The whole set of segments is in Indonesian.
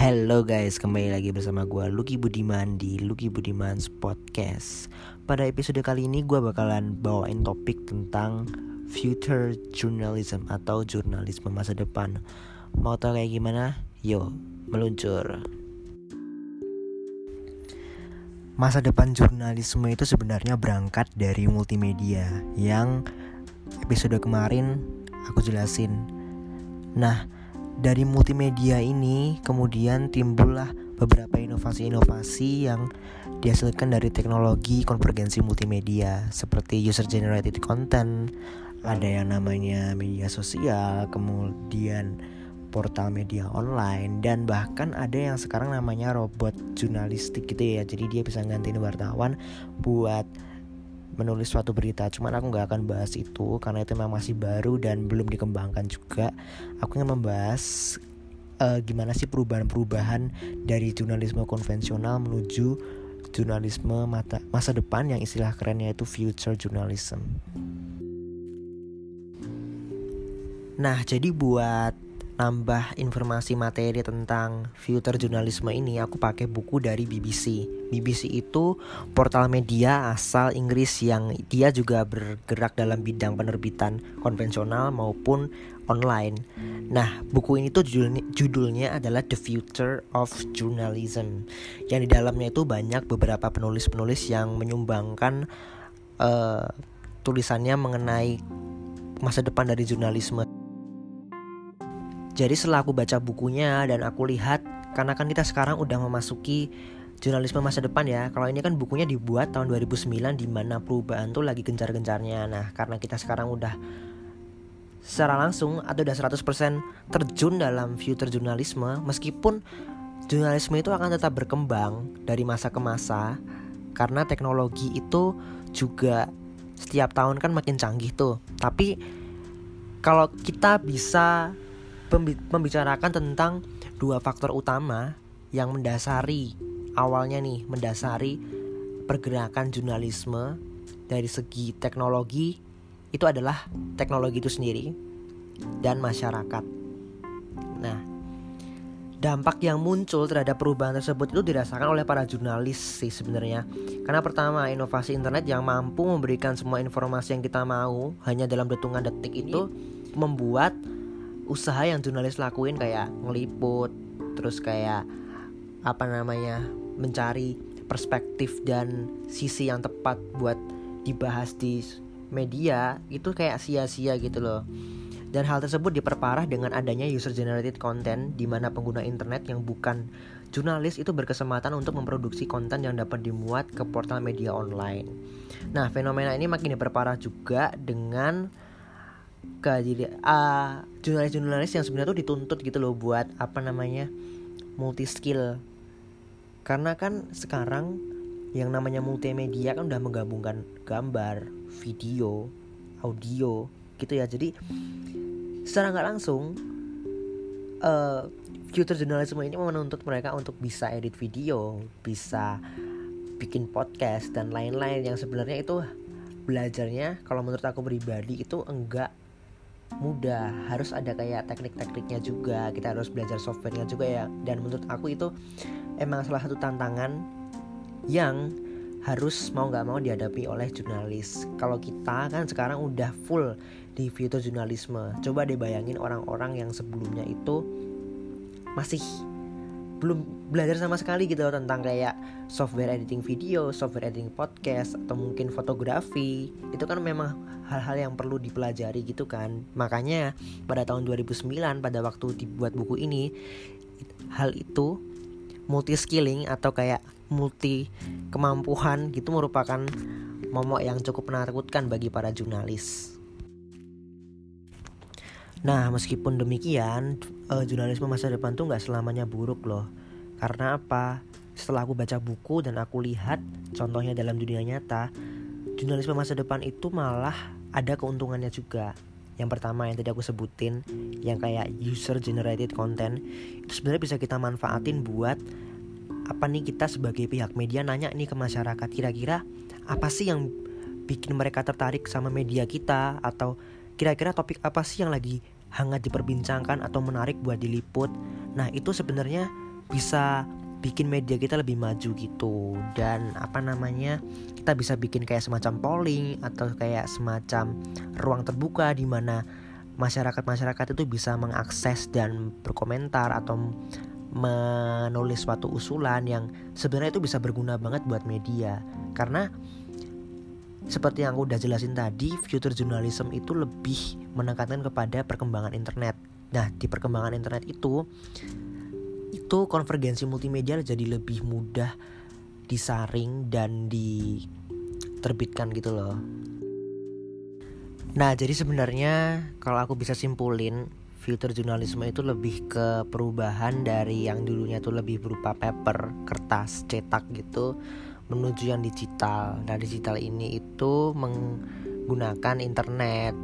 Halo guys, kembali lagi bersama gue Lucky Budiman di Lucky Budiman's Podcast. Pada episode kali ini gue bakalan bawain topik tentang Future Journalism atau jurnalisme masa depan. Mau tau kayak gimana? Yo, meluncur. Masa depan jurnalisme itu sebenarnya berangkat dari multimedia Yang episode kemarin aku jelasin. Nah, dari multimedia ini kemudian timbullah beberapa inovasi-inovasi yang dihasilkan dari teknologi konvergensi multimedia seperti user generated content, ada yang namanya media sosial, kemudian portal media online dan bahkan ada yang sekarang namanya robot jurnalistik gitu ya. Jadi dia bisa gantiin wartawan buat menulis suatu berita. Cuman aku nggak akan bahas itu karena itu memang masih baru dan belum dikembangkan juga. Aku ingin membahas uh, gimana sih perubahan-perubahan dari jurnalisme konvensional menuju jurnalisme mata, masa depan yang istilah kerennya itu future journalism. Nah jadi buat nambah informasi materi tentang future jurnalisme ini aku pakai buku dari BBC. BBC itu portal media asal Inggris yang dia juga bergerak dalam bidang penerbitan konvensional maupun online. Nah, buku ini tuh judulnya, judulnya adalah The Future of Journalism. Yang di dalamnya itu banyak beberapa penulis-penulis yang menyumbangkan uh, tulisannya mengenai masa depan dari jurnalisme. Jadi setelah aku baca bukunya dan aku lihat karena kan kita sekarang udah memasuki jurnalisme masa depan ya. Kalau ini kan bukunya dibuat tahun 2009 di mana perubahan tuh lagi gencar-gencarnya. Nah, karena kita sekarang udah secara langsung atau udah 100% terjun dalam future jurnalisme meskipun jurnalisme itu akan tetap berkembang dari masa ke masa karena teknologi itu juga setiap tahun kan makin canggih tuh. Tapi kalau kita bisa membicarakan tentang dua faktor utama yang mendasari awalnya nih mendasari pergerakan jurnalisme dari segi teknologi itu adalah teknologi itu sendiri dan masyarakat. Nah, dampak yang muncul terhadap perubahan tersebut itu dirasakan oleh para jurnalis sih sebenarnya. Karena pertama, inovasi internet yang mampu memberikan semua informasi yang kita mau hanya dalam detungan detik itu membuat usaha yang jurnalis lakuin kayak ngeliput terus kayak apa namanya mencari perspektif dan sisi yang tepat buat dibahas di media itu kayak sia-sia gitu loh dan hal tersebut diperparah dengan adanya user generated content di mana pengguna internet yang bukan jurnalis itu berkesempatan untuk memproduksi konten yang dapat dimuat ke portal media online. Nah, fenomena ini makin diperparah juga dengan ke jadi uh, jurnalis-jurnalis yang sebenarnya tuh dituntut gitu loh buat apa namanya multi skill karena kan sekarang yang namanya multimedia kan udah menggabungkan gambar, video, audio gitu ya. Jadi secara nggak langsung uh, future journalism ini menuntut mereka untuk bisa edit video, bisa bikin podcast dan lain-lain. Yang sebenarnya itu belajarnya kalau menurut aku pribadi itu enggak mudah. Harus ada kayak teknik-tekniknya juga. Kita harus belajar softwarenya juga ya. Dan menurut aku itu emang salah satu tantangan yang harus mau nggak mau dihadapi oleh jurnalis. Kalau kita kan sekarang udah full di future jurnalisme. Coba deh bayangin orang-orang yang sebelumnya itu masih belum belajar sama sekali gitu loh tentang kayak software editing video, software editing podcast atau mungkin fotografi. Itu kan memang hal-hal yang perlu dipelajari gitu kan. Makanya pada tahun 2009 pada waktu dibuat buku ini hal itu multi skilling atau kayak multi kemampuan gitu merupakan momok yang cukup menakutkan bagi para jurnalis. Nah, meskipun demikian, uh, jurnalisme masa depan tuh nggak selamanya buruk loh. Karena apa? Setelah aku baca buku dan aku lihat contohnya dalam dunia nyata, jurnalisme masa depan itu malah ada keuntungannya juga. Yang pertama yang tadi aku sebutin, yang kayak user generated content, itu sebenarnya bisa kita manfaatin buat apa nih kita sebagai pihak media nanya nih ke masyarakat kira-kira apa sih yang bikin mereka tertarik sama media kita atau kira-kira topik apa sih yang lagi hangat diperbincangkan atau menarik buat diliput. Nah, itu sebenarnya bisa bikin media kita lebih maju gitu dan apa namanya kita bisa bikin kayak semacam polling atau kayak semacam ruang terbuka di mana masyarakat-masyarakat itu bisa mengakses dan berkomentar atau menulis suatu usulan yang sebenarnya itu bisa berguna banget buat media karena seperti yang aku udah jelasin tadi, future journalism itu lebih menekankan kepada perkembangan internet. Nah, di perkembangan internet itu itu konvergensi multimedia jadi lebih mudah disaring dan diterbitkan gitu loh. Nah, jadi sebenarnya kalau aku bisa simpulin future jurnalisme itu lebih ke perubahan dari yang dulunya tuh lebih berupa paper, kertas, cetak gitu menuju yang digital. Nah, digital ini itu menggunakan internet,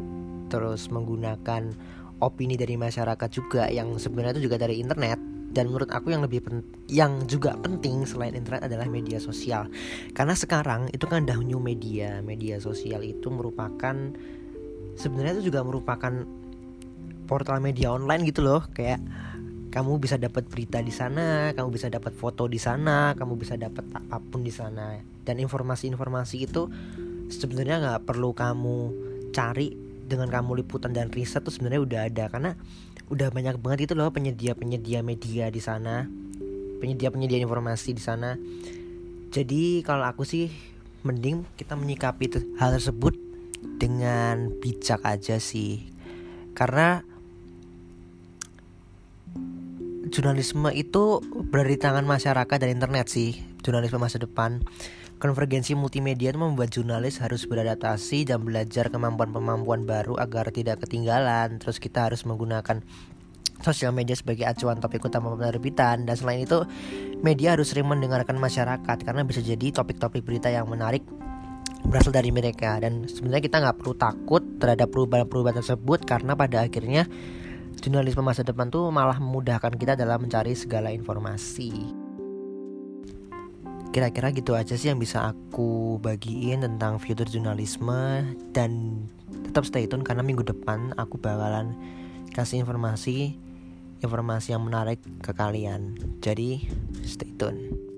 terus menggunakan opini dari masyarakat juga yang sebenarnya itu juga dari internet. Dan menurut aku yang lebih pen yang juga penting selain internet adalah media sosial. Karena sekarang itu kan udah new media. Media sosial itu merupakan sebenarnya itu juga merupakan portal media online gitu loh. Kayak kamu bisa dapat berita di sana, kamu bisa dapat foto di sana, kamu bisa dapat apa pun di sana. Dan informasi-informasi itu sebenarnya nggak perlu kamu cari dengan kamu liputan dan riset tuh sebenarnya udah ada. Karena udah banyak banget itu loh penyedia-penyedia media di sana. Penyedia-penyedia informasi di sana. Jadi kalau aku sih mending kita menyikapi hal tersebut dengan bijak aja sih. Karena jurnalisme itu berada di tangan masyarakat dan internet sih. Jurnalisme masa depan. Konvergensi multimedia itu membuat jurnalis harus beradaptasi dan belajar kemampuan-kemampuan baru agar tidak ketinggalan. Terus kita harus menggunakan sosial media sebagai acuan topik utama penerbitan. Dan selain itu media harus sering mendengarkan masyarakat karena bisa jadi topik-topik berita yang menarik berasal dari mereka. Dan sebenarnya kita nggak perlu takut terhadap perubahan-perubahan tersebut karena pada akhirnya jurnalisme masa depan tuh malah memudahkan kita dalam mencari segala informasi kira-kira gitu aja sih yang bisa aku bagiin tentang future jurnalisme dan tetap stay tune karena minggu depan aku bakalan kasih informasi informasi yang menarik ke kalian. Jadi stay tune.